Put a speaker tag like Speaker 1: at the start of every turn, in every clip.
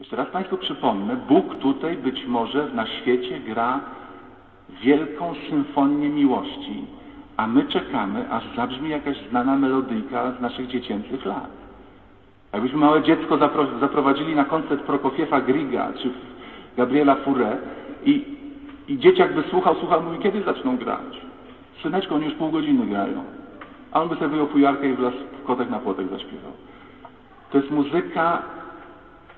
Speaker 1: Jeszcze raz Państwu przypomnę, Bóg tutaj być może na świecie gra wielką symfonię miłości, a my czekamy, aż zabrzmi jakaś znana melodyjka z naszych dziecięcych lat. Jakbyśmy małe dziecko zapro zaprowadzili na koncert Prokofiefa Griga czy Gabriela Fauré i, i dzieciak by słuchał, słuchał, mówi, kiedy zaczną grać? Syneczko, oni już pół godziny grają. A on by sobie wyjął fujarkę i wlazł w kotek na płotek zaśpiewał. To jest muzyka,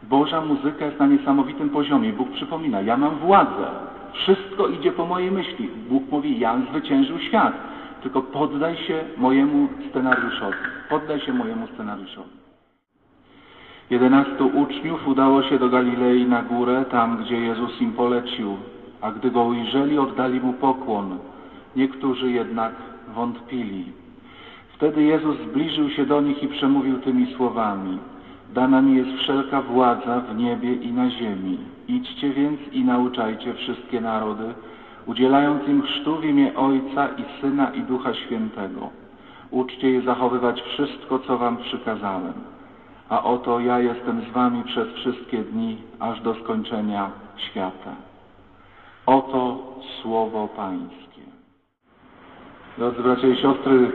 Speaker 1: Boża muzyka jest na niesamowitym poziomie. Bóg przypomina, ja mam władzę. Wszystko idzie po mojej myśli. Bóg mówi, ja zwyciężył świat. Tylko poddaj się mojemu scenariuszowi. Poddaj się mojemu scenariuszowi. Jedenastu uczniów udało się do Galilei na górę, tam gdzie Jezus im polecił, a gdy go ujrzeli, oddali mu pokłon. Niektórzy jednak wątpili. Wtedy Jezus zbliżył się do nich i przemówił tymi słowami. Dana mi jest wszelka władza w niebie i na ziemi. Idźcie więc i nauczajcie wszystkie narody, udzielając im chrztu w imię Ojca i Syna i Ducha Świętego. Uczcie je zachowywać wszystko, co wam przykazałem. A oto ja jestem z wami przez wszystkie dni, aż do skończenia świata. Oto słowo Pańskie. Drodzy bracia i siostry,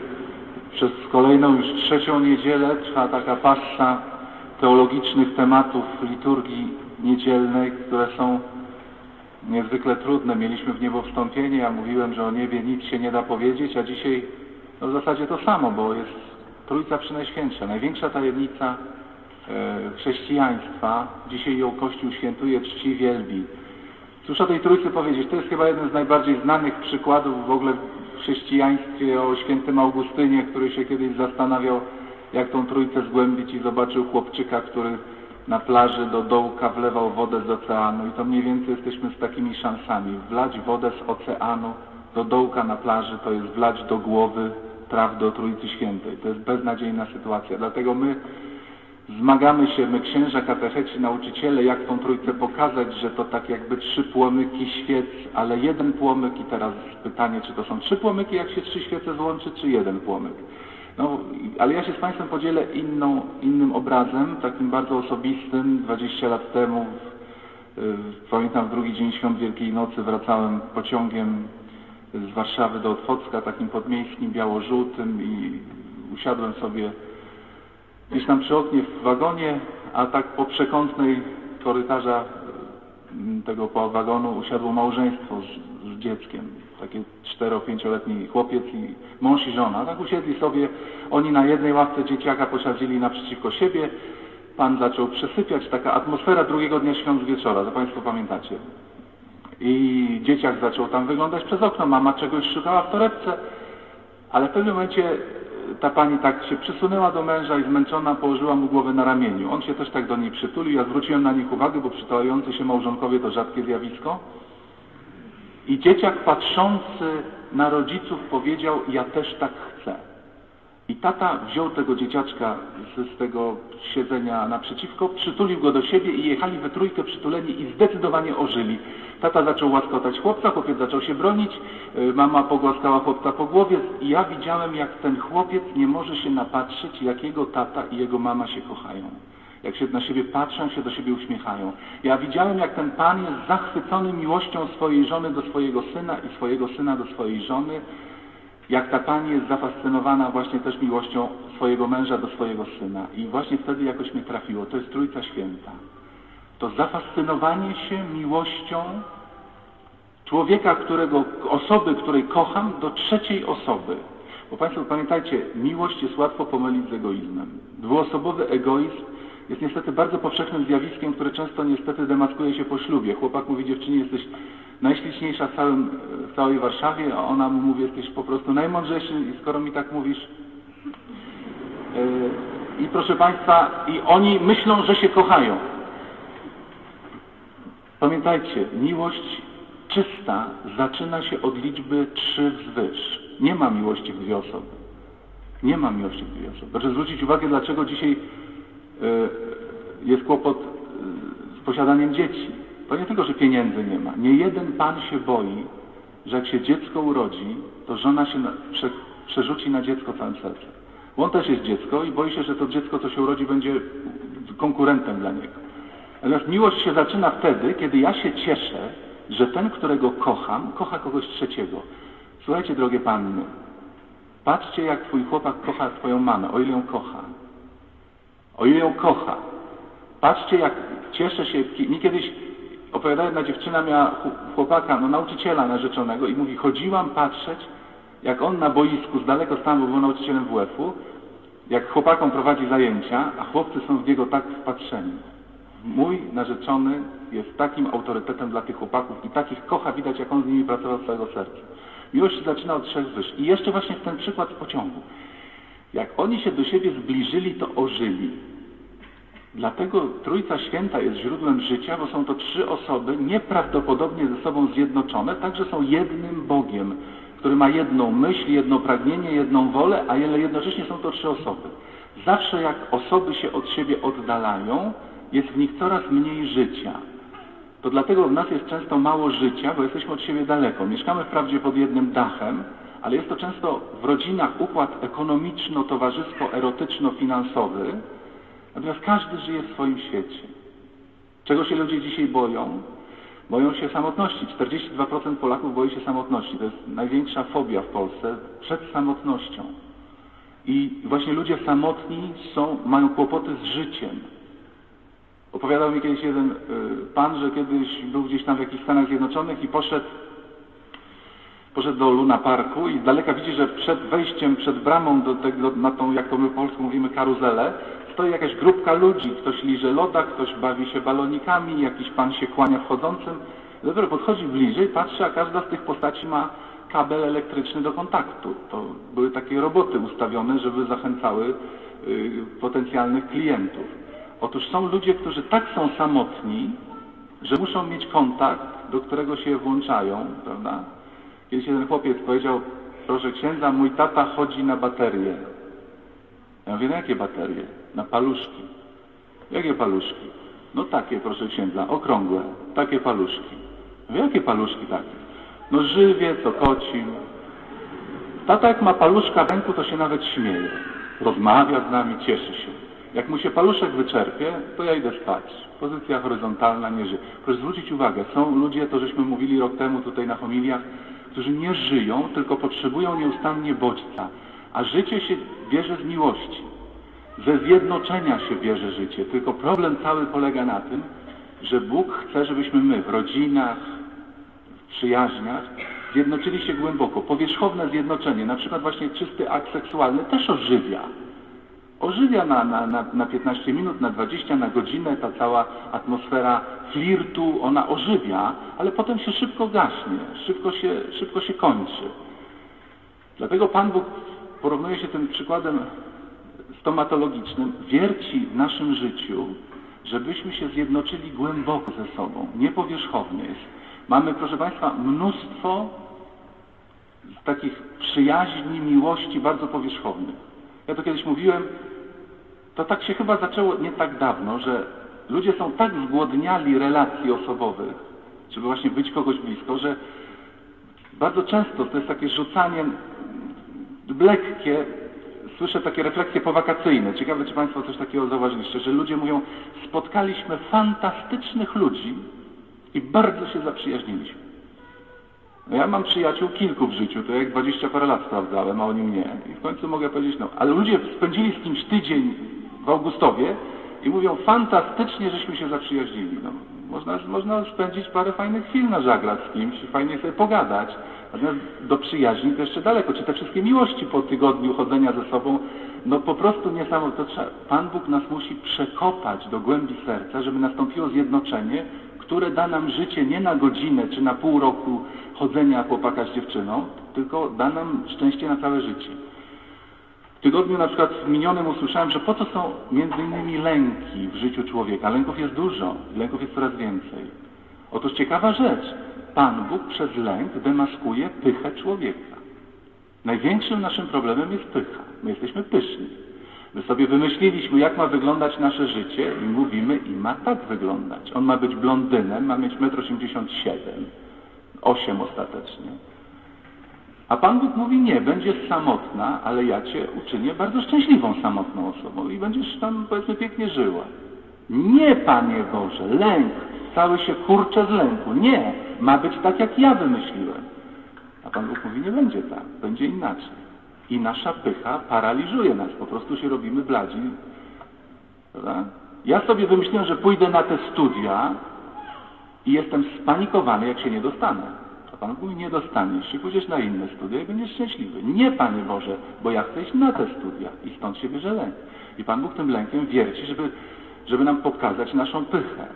Speaker 1: przez kolejną już trzecią niedzielę trwa taka passa teologicznych tematów liturgii niedzielnej, które są niezwykle trudne. Mieliśmy w niebo wstąpienie, ja mówiłem, że o niebie nic się nie da powiedzieć, a dzisiaj no w zasadzie to samo, bo jest Trójca Przynajświętsza, największa tajemnica e, chrześcijaństwa. Dzisiaj ją Kościół świętuje, czci, wielbi. Cóż o tej Trójcy powiedzieć? To jest chyba jeden z najbardziej znanych przykładów w ogóle w chrześcijaństwie o świętym Augustynie, który się kiedyś zastanawiał, jak tą Trójcę zgłębić i zobaczył chłopczyka, który na plaży do dołka wlewał wodę z oceanu i to mniej więcej jesteśmy z takimi szansami. Wlać wodę z oceanu do dołka na plaży to jest wlać do głowy praw do Trójcy Świętej. To jest beznadziejna sytuacja. Dlatego my zmagamy się, my księża, katecheci, nauczyciele, jak tą Trójcę pokazać, że to tak jakby trzy płomyki świec, ale jeden płomyk i teraz pytanie, czy to są trzy płomyki, jak się trzy świece złączy, czy jeden płomyk. No, ale ja się z Państwem podzielę inną, innym obrazem, takim bardzo osobistym. 20 lat temu, pamiętam w drugi dzień świąt Wielkiej Nocy wracałem pociągiem z Warszawy do Otwocka, takim podmiejskim, biało-żółtym i usiadłem sobie gdzieś tam przy oknie w wagonie, a tak po przekątnej korytarza y, tego wagonu usiadło małżeństwo z, z dzieckiem takie cztero-pięcioletni chłopiec i mąż i żona. Tak usiedli sobie, oni na jednej ławce dzieciaka posadzili naprzeciwko siebie. Pan zaczął przesypiać, taka atmosfera drugiego dnia świąt wieczora, to Państwo pamiętacie. I dzieciak zaczął tam wyglądać przez okno, mama czegoś szukała w torebce, ale w pewnym momencie ta pani tak się przysunęła do męża i zmęczona położyła mu głowę na ramieniu. On się też tak do niej przytulił, ja zwróciłem na nich uwagę, bo przytulający się małżonkowie to rzadkie zjawisko. I dzieciak patrzący na rodziców powiedział, ja też tak chcę. I tata wziął tego dzieciaczka z, tego siedzenia naprzeciwko, przytulił go do siebie i jechali we trójkę przytuleni i zdecydowanie ożyli. Tata zaczął łaskotać chłopca, chłopiec zaczął się bronić, y, mama pogłaskała chłopca po głowie i ja widziałem, jak ten chłopiec nie może się napatrzeć, jak jego tata i jego mama się kochają jak się na siebie patrzą, się do siebie uśmiechają. Ja widziałem, jak ten Pan jest zachwycony miłością swojej żony do swojego syna i swojego syna do swojej żony, jak ta Pani jest zafascynowana właśnie też miłością swojego męża do swojego syna. I właśnie wtedy jakoś mnie trafiło. To jest Trójca Święta. To zafascynowanie się miłością człowieka, którego, osoby, której kocham, do trzeciej osoby. Bo Państwo pamiętajcie, miłość jest łatwo pomylić z egoizmem. Dwuosobowy egoizm jest niestety bardzo powszechnym zjawiskiem, które często niestety demaskuje się po ślubie. Chłopak mówi dziewczynie, jesteś najśliczniejsza w, całym, w całej Warszawie, a ona mu mówi, jesteś po prostu najmądrzejszy i skoro mi tak mówisz. Yy, I proszę Państwa, i oni myślą, że się kochają. Pamiętajcie, miłość czysta zaczyna się od liczby trzy wzwyż. Nie ma miłości w dwie osoby. Nie ma miłości w dwie osoby. Proszę zwrócić uwagę, dlaczego dzisiaj E, jest kłopot e, z posiadaniem dzieci. To nie tylko, że pieniędzy nie ma. Nie jeden pan się boi, że jak się dziecko urodzi, to żona się prze, przerzuci na dziecko całym sercem. On też jest dziecko i boi się, że to dziecko, co się urodzi, będzie konkurentem dla niego. Natomiast miłość się zaczyna wtedy, kiedy ja się cieszę, że ten, którego kocham, kocha kogoś trzeciego. Słuchajcie, drogie panny, patrzcie, jak twój chłopak kocha twoją mamę, o ile ją kocha. O ile ją kocha. Patrzcie, jak cieszę się. Mi kiedyś opowiadała jedna dziewczyna, miała chłopaka, no nauczyciela narzeczonego i mówi, chodziłam patrzeć, jak on na boisku z daleko stanu, bo był nauczycielem WF-u, jak chłopakom prowadzi zajęcia, a chłopcy są w niego tak wpatrzeni. Mój narzeczony jest takim autorytetem dla tych chłopaków i takich kocha, widać jak on z nimi pracował z całego serca. Miłość się zaczyna od trzech wyż. I jeszcze właśnie ten przykład pociągu. Jak oni się do siebie zbliżyli, to ożyli. Dlatego Trójca Święta jest źródłem życia, bo są to trzy osoby nieprawdopodobnie ze sobą zjednoczone, także są jednym Bogiem, który ma jedną myśl, jedno pragnienie, jedną wolę, a jednocześnie są to trzy osoby. Zawsze jak osoby się od siebie oddalają, jest w nich coraz mniej życia. To dlatego w nas jest często mało życia, bo jesteśmy od siebie daleko. Mieszkamy wprawdzie pod jednym dachem, ale jest to często w rodzinach układ ekonomiczno-towarzysko-erotyczno-finansowy, natomiast każdy żyje w swoim świecie. Czego się ludzie dzisiaj boją? Boją się samotności. 42% Polaków boi się samotności. To jest największa fobia w Polsce przed samotnością. I właśnie ludzie samotni są, mają kłopoty z życiem. Opowiadał mi kiedyś jeden y, pan, że kiedyś był gdzieś tam w jakichś Stanach Zjednoczonych i poszedł, poszedł do Luna Parku i z daleka widzi, że przed wejściem, przed bramą do tego, na tą, jak to my po polsku mówimy, karuzelę, stoi jakaś grupka ludzi. Ktoś liże loda, ktoś bawi się balonikami, jakiś pan się kłania wchodzącym. Dopiero podchodzi bliżej, patrzy, a każda z tych postaci ma kabel elektryczny do kontaktu. To były takie roboty ustawione, żeby zachęcały y, potencjalnych klientów. Otóż są ludzie, którzy tak są samotni, że muszą mieć kontakt, do którego się włączają, prawda? Kiedyś jeden chłopiec powiedział, proszę księdza, mój tata chodzi na baterie. Ja mówię, na jakie baterie? Na paluszki. Jakie paluszki? No takie, proszę księdza, okrągłe, takie paluszki. Mówię, jakie paluszki takie? No żywie, co koci. Tata jak ma paluszka w ręku, to się nawet śmieje. Rozmawia z nami, cieszy się. Jak mu się paluszek wyczerpie, to ja idę spać. Pozycja horyzontalna nie żyje. Proszę zwrócić uwagę, są ludzie, to żeśmy mówili rok temu tutaj na homiliach, którzy nie żyją, tylko potrzebują nieustannie bodźca. A życie się bierze z miłości. Ze zjednoczenia się bierze życie. Tylko problem cały polega na tym, że Bóg chce, żebyśmy my w rodzinach, w przyjaźniach zjednoczyli się głęboko. Powierzchowne zjednoczenie, na przykład właśnie czysty akt seksualny też ożywia ożywia na, na, na, na 15 minut, na 20, na godzinę, ta cała atmosfera flirtu, ona ożywia, ale potem się szybko gaśnie, szybko się, szybko się kończy. Dlatego Pan Bóg porównuje się tym przykładem stomatologicznym, wierci w naszym życiu, żebyśmy się zjednoczyli głęboko ze sobą, nie powierzchownie. Mamy, proszę Państwa, mnóstwo takich przyjaźni, miłości bardzo powierzchownych. Ja to kiedyś mówiłem, to tak się chyba zaczęło nie tak dawno, że ludzie są tak zgłodniali relacji osobowych, żeby właśnie być kogoś blisko, że bardzo często to jest takie rzucanie lekkie, słyszę takie refleksje powakacyjne. Ciekawe, czy Państwo coś takiego zauważyliście, że ludzie mówią, spotkaliśmy fantastycznych ludzi i bardzo się zaprzyjaźniliśmy. No ja mam przyjaciół kilku w życiu, to jak 20 parę lat sprawdzałem, a oni mnie. I w końcu mogę powiedzieć, no, ale ludzie spędzili z kimś tydzień w Augustowie i mówią, fantastycznie, żeśmy się zaprzyjaźnili. No, można, można spędzić parę fajnych chwil na żaglach z kimś, fajnie sobie pogadać. Natomiast do przyjaźni to jeszcze daleko. Czy te wszystkie miłości po tygodniu chodzenia ze sobą, no po prostu niesamowite. Pan Bóg nas musi przekopać do głębi serca, żeby nastąpiło zjednoczenie, które da nam życie nie na godzinę czy na pół roku chodzenia chłopaka z dziewczyną, tylko da nam szczęście na całe życie. W tygodniu na przykład minionym usłyszałem, że po co są między innymi lęki w życiu człowieka. Lęków jest dużo, lęków jest coraz więcej. Otóż ciekawa rzecz. Pan Bóg przez lęk demaskuje pychę człowieka. Największym naszym problemem jest pycha. My jesteśmy pyszni. My sobie wymyśliliśmy, jak ma wyglądać nasze życie i mówimy, i ma tak wyglądać. On ma być blondynem, ma mieć 1,87 m, 8 ostatecznie. A Pan Bóg mówi, nie, będziesz samotna, ale ja Cię uczynię bardzo szczęśliwą samotną osobą i będziesz tam, powiedzmy, pięknie żyła. Nie, Panie Boże, lęk, cały się kurczę z lęku. Nie, ma być tak, jak ja wymyśliłem. A Pan Bóg mówi, nie będzie tak, będzie inaczej. I nasza pycha paraliżuje nas, po prostu się robimy bladzi. Prawda? Ja sobie wymyśliłem, że pójdę na te studia i jestem spanikowany, jak się nie dostanę. Pan mówi, nie dostaniesz się, pójdziesz na inne studia i będziesz szczęśliwy. Nie, Panie Boże, bo ja chcę iść na te studia i stąd się bierze lęk. I Pan Bóg tym lękiem wierci, żeby, żeby nam pokazać naszą pychę.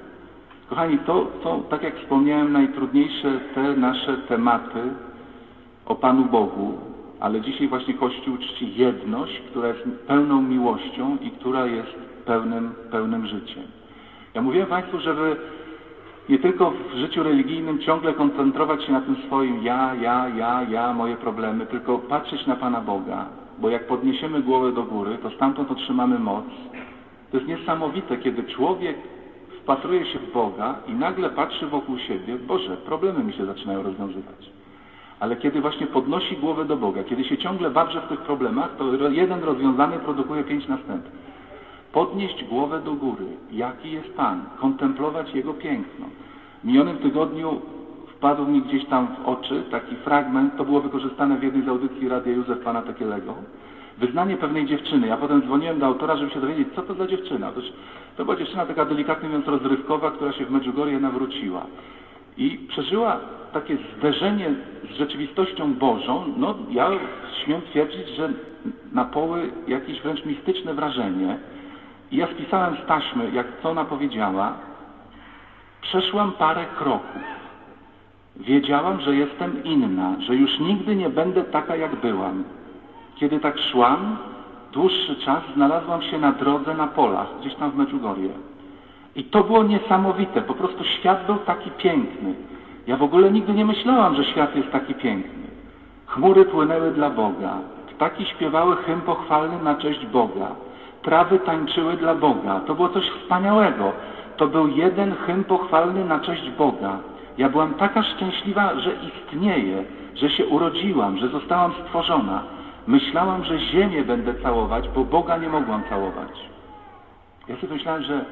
Speaker 1: Kochani, to są, tak jak wspomniałem, najtrudniejsze te nasze tematy o Panu Bogu, ale dzisiaj właśnie Kościół czci jedność, która jest pełną miłością i która jest pełnym, pełnym życiem. Ja mówiłem Państwu, żeby nie tylko w życiu religijnym ciągle koncentrować się na tym swoim ja, ja, ja, ja, moje problemy, tylko patrzeć na Pana Boga, bo jak podniesiemy głowę do góry, to stamtąd otrzymamy moc. To jest niesamowite, kiedy człowiek wpatruje się w Boga i nagle patrzy wokół siebie, Boże, problemy mi się zaczynają rozwiązywać. Ale kiedy właśnie podnosi głowę do Boga, kiedy się ciągle wawrze w tych problemach, to jeden rozwiązany produkuje pięć następnych. Podnieść głowę do góry, jaki jest Pan, kontemplować Jego piękno. W minionym tygodniu wpadł mi gdzieś tam w oczy taki fragment, to było wykorzystane w jednej z audycji Radia Józef Pana Tekielego. Wyznanie pewnej dziewczyny. Ja potem dzwoniłem do autora, żeby się dowiedzieć, co to za dziewczyna. Otóż to była dziewczyna taka delikatnie mówiąc rozrywkowa, która się w Medjugorje nawróciła. I przeżyła takie zderzenie z rzeczywistością Bożą, no ja śmiem twierdzić, że na poły jakieś wręcz mistyczne wrażenie. I ja spisałem z taśmy, jak co ona powiedziała. Przeszłam parę kroków. Wiedziałam, że jestem inna, że już nigdy nie będę taka, jak byłam. Kiedy tak szłam, dłuższy czas znalazłam się na drodze na polach, gdzieś tam w Medjugorje. I to było niesamowite, po prostu świat był taki piękny. Ja w ogóle nigdy nie myślałam, że świat jest taki piękny. Chmury płynęły dla Boga, ptaki śpiewały hymn pochwalny na cześć Boga, trawy tańczyły dla Boga. To było coś wspaniałego. To był jeden hymn pochwalny na cześć Boga. Ja byłam taka szczęśliwa, że istnieję, że się urodziłam, że zostałam stworzona. Myślałam, że ziemię będę całować, bo Boga nie mogłam całować. Ja sobie myślałem, że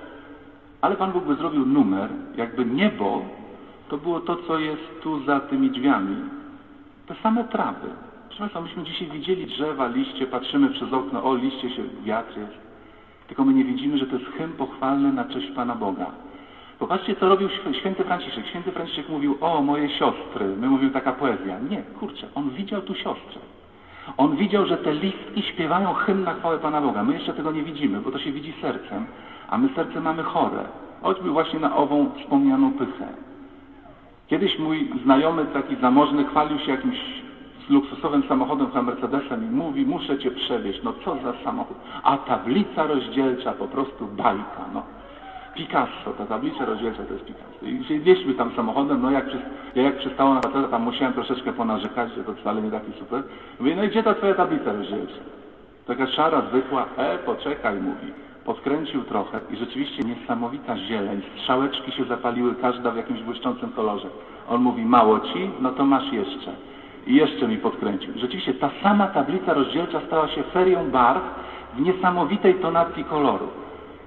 Speaker 1: ale Pan Bóg by zrobił numer, jakby niebo to było to, co jest tu za tymi drzwiami. Te same trawy. Państwa, myśmy dzisiaj widzieli drzewa, liście, patrzymy przez okno, o liście się, wiatr jest. Tylko my nie widzimy, że to jest hymn pochwalny na cześć Pana Boga. Popatrzcie, co robił święty Franciszek. Święty Franciszek mówił, o moje siostry. My mówimy taka poezja. Nie, kurczę, on widział tu siostrę. On widział, że te listki śpiewają hymn na chwałę Pana Boga. My jeszcze tego nie widzimy, bo to się widzi sercem, a my serce mamy chore. Choćby właśnie na ową wspomnianą pychę. Kiedyś mój znajomy, taki zamożny, chwalił się jakimś luksusowym samochodem, chyba Mercedesem i mówi, muszę Cię przewieźć. No co za samochód? A tablica rozdzielcza po prostu bajka. No. Picasso, ta tablica rozdzielcza to jest Picasso. I wieźmy tam samochodem, no jak, ja jak przystało na faceta, tam musiałem troszeczkę ponarzekać, że to wcale nie taki super. Mówię, no i gdzie ta Twoja tablica rozdzielcza? Taka szara, zwykła, e, poczekaj, mówi. Podkręcił trochę i rzeczywiście niesamowita zieleń. Strzałeczki się zapaliły, każda w jakimś błyszczącym kolorze. On mówi, mało ci? No to masz jeszcze. I jeszcze mi podkręcił. Rzeczywiście ta sama tablica rozdzielcza stała się ferią barw w niesamowitej tonacji koloru.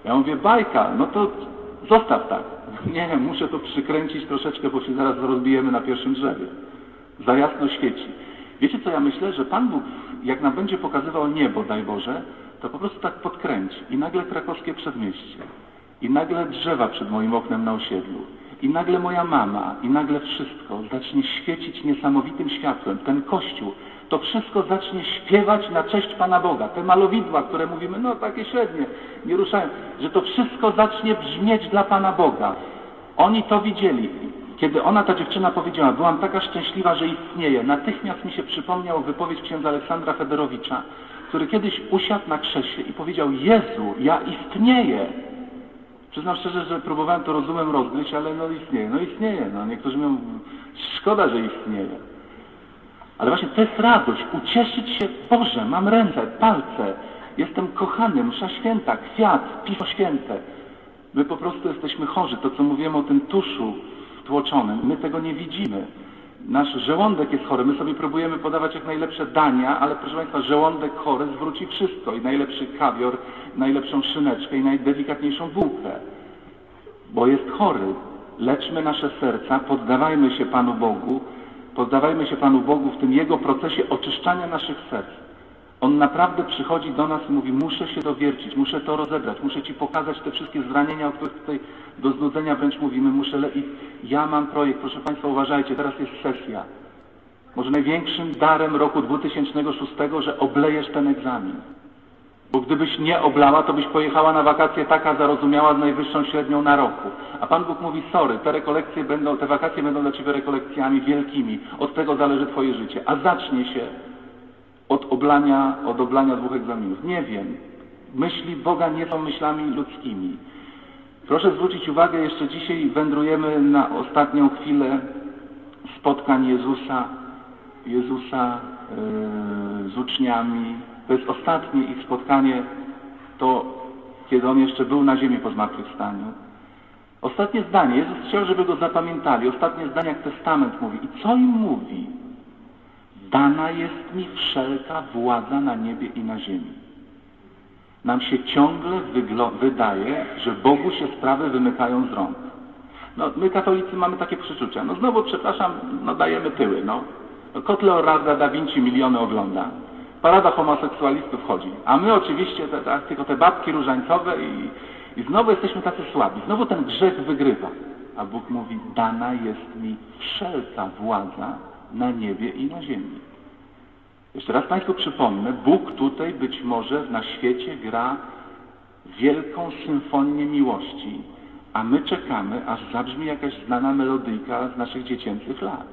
Speaker 1: Ja mówię, bajka, no to zostaw tak. Nie, muszę to przykręcić troszeczkę, bo się zaraz rozbijemy na pierwszym drzewie. Za jasno świeci. Wiecie co ja myślę? Że Pan Bóg, jak nam będzie pokazywał niebo, daj Boże, to po prostu tak podkręci. I nagle krakowskie przedmieście. I nagle drzewa przed moim oknem na osiedlu. I nagle moja mama, i nagle wszystko zacznie świecić niesamowitym światłem. Ten kościół, to wszystko zacznie śpiewać na cześć Pana Boga. Te malowidła, które mówimy, no takie średnie, nie ruszają, że to wszystko zacznie brzmieć dla Pana Boga. Oni to widzieli. Kiedy ona, ta dziewczyna powiedziała, byłam taka szczęśliwa, że istnieje, natychmiast mi się przypomniał wypowiedź księdza Aleksandra Federowicza, który kiedyś usiadł na krześle i powiedział, Jezu, ja istnieję. Przyznam szczerze, że próbowałem to rozumem rozgryźć, ale no istnieje. No istnieje. No, niektórzy mówią, szkoda, że istnieje. Ale właśnie to jest radość, ucieszyć się, Boże, mam ręce, palce, jestem kochany, msza święta, kwiat, pismo święte. My po prostu jesteśmy chorzy. To, co mówimy o tym tuszu wtłoczonym, my tego nie widzimy. Nasz żołądek jest chory. My sobie próbujemy podawać jak najlepsze dania, ale proszę Państwa, żołądek chory zwróci wszystko. I najlepszy kawior, najlepszą szyneczkę i najdelikatniejszą bułkę. bo jest chory. Leczmy nasze serca, poddawajmy się Panu Bogu, poddawajmy się Panu Bogu w tym Jego procesie oczyszczania naszych serc. On naprawdę przychodzi do nas i mówi, muszę się dowiercić, muszę to rozebrać, muszę Ci pokazać te wszystkie zranienia, o których tutaj do znudzenia wręcz mówimy, muszę le... I ja mam projekt, proszę Państwa uważajcie, teraz jest sesja. Może największym darem roku 2006, że oblejesz ten egzamin. Bo gdybyś nie oblała, to byś pojechała na wakacje taka zarozumiała z najwyższą średnią na roku. A Pan Bóg mówi, sorry, te rekolekcje będą, te wakacje będą dla Ciebie rekolekcjami wielkimi. Od tego zależy Twoje życie. A zacznie się od oblania, od oblania dwóch egzaminów. Nie wiem. Myśli Boga nie są myślami ludzkimi. Proszę zwrócić uwagę, jeszcze dzisiaj wędrujemy na ostatnią chwilę spotkań Jezusa, Jezusa yy, z uczniami. To jest ostatnie ich spotkanie, to kiedy On jeszcze był na ziemi po zmartwychwstaniu. Ostatnie zdanie. Jezus chciał, żeby go zapamiętali. Ostatnie zdanie, jak Testament mówi. I co im mówi? Dana jest mi wszelka władza na niebie i na ziemi. Nam się ciągle wydaje, że Bogu się sprawy wymykają z rąk. No, my katolicy mamy takie przeczucia. No znowu, przepraszam, no dajemy tyły. No. Kot Leonarda da Vinci miliony ogląda. Parada homoseksualistów chodzi. A my oczywiście te, te, tylko te babki różańcowe i, i znowu jesteśmy tacy słabi. Znowu ten grzech wygrywa. A Bóg mówi, dana jest mi wszelka władza na niebie i na ziemi. Jeszcze raz Państwu przypomnę, Bóg tutaj być może na świecie gra wielką symfonię miłości, a my czekamy, aż zabrzmi jakaś znana melodyjka z naszych dziecięcych lat.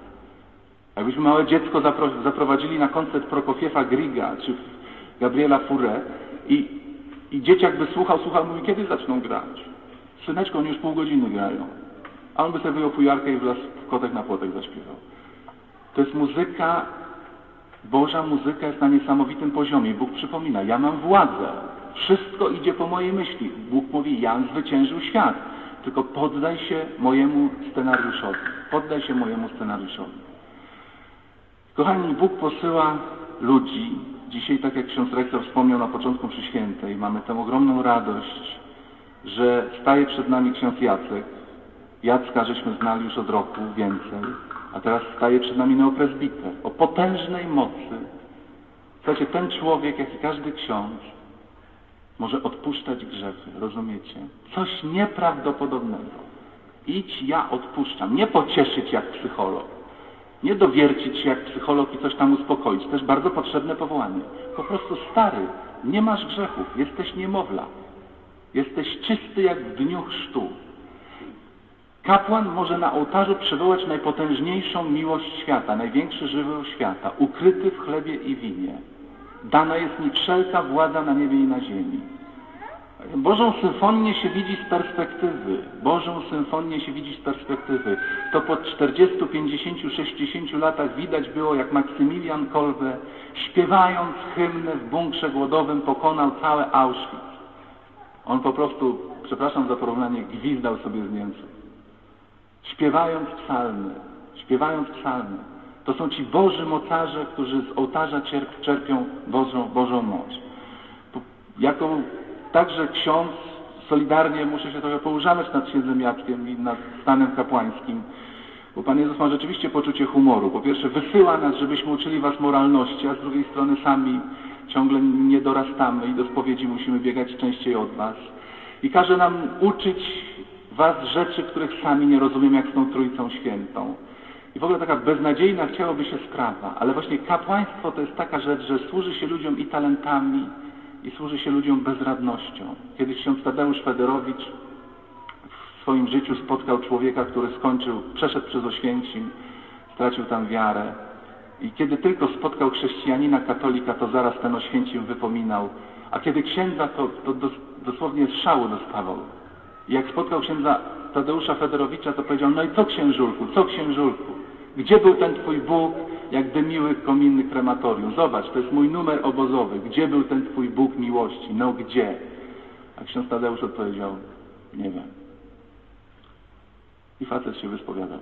Speaker 1: Jakbyśmy małe dziecko zaprowadzili na koncert Prokofiefa Griga czy Gabriela Fure i, i dzieciak by słuchał, słuchał, mówi, kiedy zaczną grać? Syneczko, oni już pół godziny grają. A on by sobie wyjął fujarkę i wlazł w kotek na płotek zaśpiewał. To jest muzyka, Boża muzyka jest na niesamowitym poziomie. Bóg przypomina, ja mam władzę. Wszystko idzie po mojej myśli. Bóg mówi, ja zwyciężył świat. Tylko poddaj się mojemu scenariuszowi. Poddaj się mojemu scenariuszowi. Kochani, Bóg posyła ludzi. Dzisiaj, tak jak ksiądz rektor wspomniał na początku przy świętej, mamy tę ogromną radość, że staje przed nami ksiądz Jacek. Jacka żeśmy znali już od roku więcej, a teraz staje przed nami neopresbiter o potężnej mocy. Słuchajcie, ten człowiek, jak i każdy ksiądz, może odpuszczać grzechy, rozumiecie? Coś nieprawdopodobnego. Idź, ja odpuszczam. Nie pocieszyć jak psycholog. Nie dowiercić się jak psycholog i coś tam uspokoić. Jest bardzo potrzebne powołanie. Po prostu stary, nie masz grzechów, jesteś niemowla. Jesteś czysty jak w dniu chrztu. Kapłan może na ołtarzu przywołać najpotężniejszą miłość świata, największy żywioł świata, ukryty w chlebie i winie. Dana jest mi wszelka władza na niebie i na ziemi. Bożą symfonię się widzi z perspektywy. Bożą symfonię się widzi z perspektywy. To po 40, 50, 60 latach widać było, jak Maksymilian Kolbe, śpiewając hymnę w bunkrze głodowym, pokonał całe Auschwitz. On po prostu, przepraszam za porównanie, gwizdał sobie z Niemców. Śpiewając psalmy, śpiewając psalmy. To są ci Boży mocarze, którzy z ołtarza czerpią Bożą, Bożą moc. Jako Także ksiądz, solidarnie muszę się trochę poużalać nad księdzem Jackiem i nad stanem kapłańskim, bo Pan Jezus ma rzeczywiście poczucie humoru. Po pierwsze wysyła nas, żebyśmy uczyli Was moralności, a z drugiej strony sami ciągle nie dorastamy i do spowiedzi musimy biegać częściej od Was. I każe nam uczyć Was rzeczy, których sami nie rozumiemy, jak z tą Trójcą Świętą. I w ogóle taka beznadziejna chciałoby się sprawa, ale właśnie kapłaństwo to jest taka rzecz, że służy się ludziom i talentami, i służy się ludziom bezradnością. Kiedyś ksiądz Tadeusz Federowicz w swoim życiu spotkał człowieka, który skończył, przeszedł przez Oświęcim, stracił tam wiarę. I kiedy tylko spotkał chrześcijanina, katolika, to zaraz ten Oświęcim wypominał. A kiedy księdza, to, to dosłownie z szału dostawał. Jak spotkał księdza Tadeusza Federowicza, to powiedział, no i co księżulku, co księżulku? Gdzie był ten Twój Bóg, jak dymiły kominy krematorium? Zobacz, to jest mój numer obozowy. Gdzie był ten Twój Bóg miłości? No gdzie? A ksiądz Tadeusz odpowiedział, nie wiem. I facet się wyspowiadał.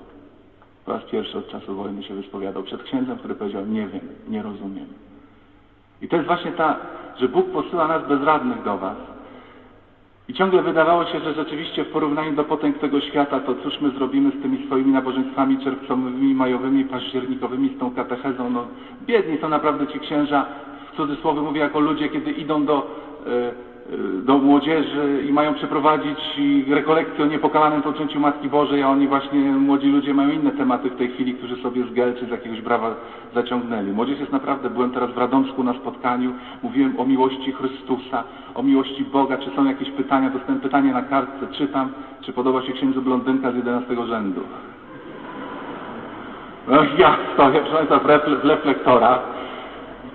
Speaker 1: Po raz pierwszy od czasu wojny się wyspowiadał przed księdzem, który powiedział, nie wiem, nie rozumiem. I to jest właśnie ta, że Bóg posyła nas bezradnych do Was. I ciągle wydawało się, że rzeczywiście w porównaniu do potęg tego świata, to cóż my zrobimy z tymi swoimi nabożeństwami czerwcowymi, majowymi, październikowymi, z tą katechezą. No, biedni są naprawdę ci księża, w cudzysłowie mówię jako ludzie, kiedy idą do, e, do młodzieży i mają przeprowadzić rekolekcję o niepokalanym poczęciu Matki Bożej, a oni właśnie, młodzi ludzie mają inne tematy w tej chwili, którzy sobie z gel czy z jakiegoś brawa zaciągnęli. Młodzież jest naprawdę, byłem teraz w Radomsku na spotkaniu, mówiłem o miłości Chrystusa, o miłości Boga, czy są jakieś pytania, dostałem pytanie na kartce, czytam, czy podoba się księdzu blondynka z 11 rzędu. No ja stoję, proszę Państwa, w refle- w reflektorach,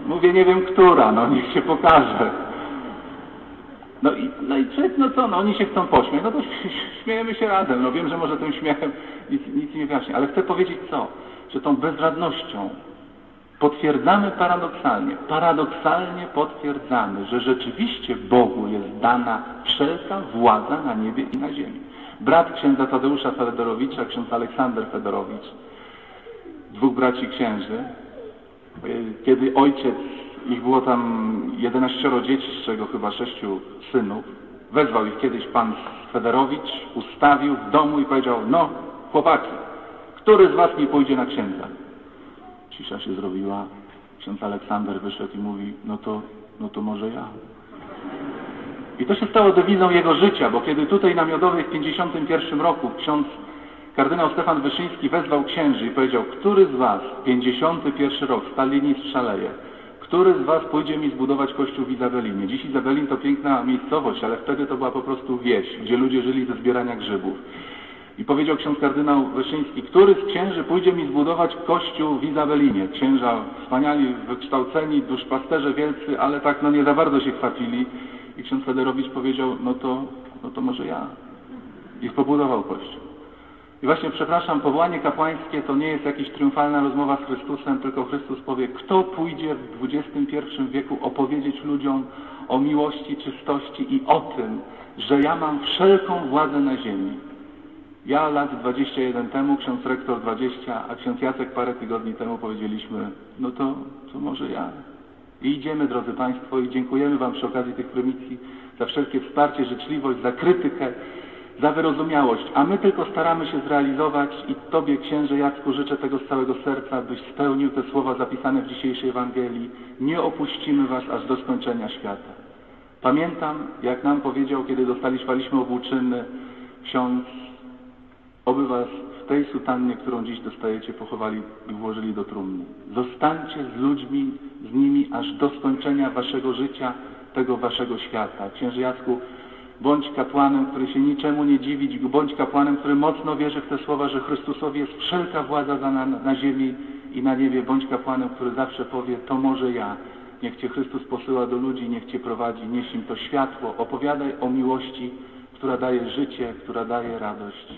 Speaker 1: mówię, nie wiem która, no niech się pokaże. No i, no i człowiek, no co, no oni się chcą pośmiać, no to śmiejemy się razem. No wiem, że może tym śmiechem nic, nic nie wyjaśni, ale chcę powiedzieć co? Że tą bezradnością potwierdzamy paradoksalnie, paradoksalnie potwierdzamy, że rzeczywiście Bogu jest dana wszelka władza na niebie i na ziemi. Brat księdza Tadeusza Fedorowicza, ksiądz Aleksander Fedorowicz, dwóch braci księży, kiedy ojciec, ich było tam 11 dzieci, z czego chyba sześciu synów, wezwał ich kiedyś pan Federowicz, ustawił w domu i powiedział, no chłopaki, który z was nie pójdzie na księdza? Cisza się zrobiła, ksiądz Aleksander wyszedł i mówi, no to, no to może ja. I to się stało dewizą jego życia, bo kiedy tutaj na Miodowej w 51 roku ksiądz kardynał Stefan Wyszyński wezwał księży i powiedział, który z was, 51 rok, Stalinizm szaleje, który z was pójdzie mi zbudować kościół w Izabelinie? Dziś Izabelin to piękna miejscowość, ale wtedy to była po prostu wieś, gdzie ludzie żyli ze zbierania grzybów. I powiedział ksiądz kardynał Wyszyński, który z księży pójdzie mi zbudować kościół w Izabelinie? Księża wspaniali, wykształceni, duszpasterze wielcy, ale tak no nie za bardzo się chwapili. I ksiądz Federowicz powiedział, no to, no to może ja. I pobudował kościół. I właśnie, przepraszam, powołanie kapłańskie to nie jest jakaś triumfalna rozmowa z Chrystusem, tylko Chrystus powie, kto pójdzie w XXI wieku opowiedzieć ludziom o miłości, czystości i o tym, że ja mam wszelką władzę na ziemi. Ja lat 21 temu, ksiądz rektor 20, a ksiądz Jacek parę tygodni temu powiedzieliśmy, no to, to może ja. I idziemy, drodzy Państwo, i dziękujemy Wam przy okazji tych prymicji za wszelkie wsparcie, życzliwość, za krytykę, za wyrozumiałość, a my tylko staramy się zrealizować i Tobie, księże Jacku, życzę tego z całego serca, byś spełnił te słowa zapisane w dzisiejszej Ewangelii. Nie opuścimy Was aż do skończenia świata. Pamiętam, jak nam powiedział, kiedy dostaliśmy obłóczyny, ksiądz, oby Was w tej sutannie, którą dziś dostajecie, pochowali i włożyli do trumny. Zostańcie z ludźmi, z nimi aż do skończenia Waszego życia, tego Waszego świata. Księże Jacku, Bądź kapłanem, który się niczemu nie dziwi, bądź kapłanem, który mocno wierzy w te słowa, że Chrystusowi jest wszelka władza na, ziemi i na niebie. Bądź kapłanem, który zawsze powie, to może ja. Niech Cię Chrystus posyła do ludzi, niech Cię prowadzi, nieś im to światło. Opowiadaj o miłości, która daje życie, która daje radość.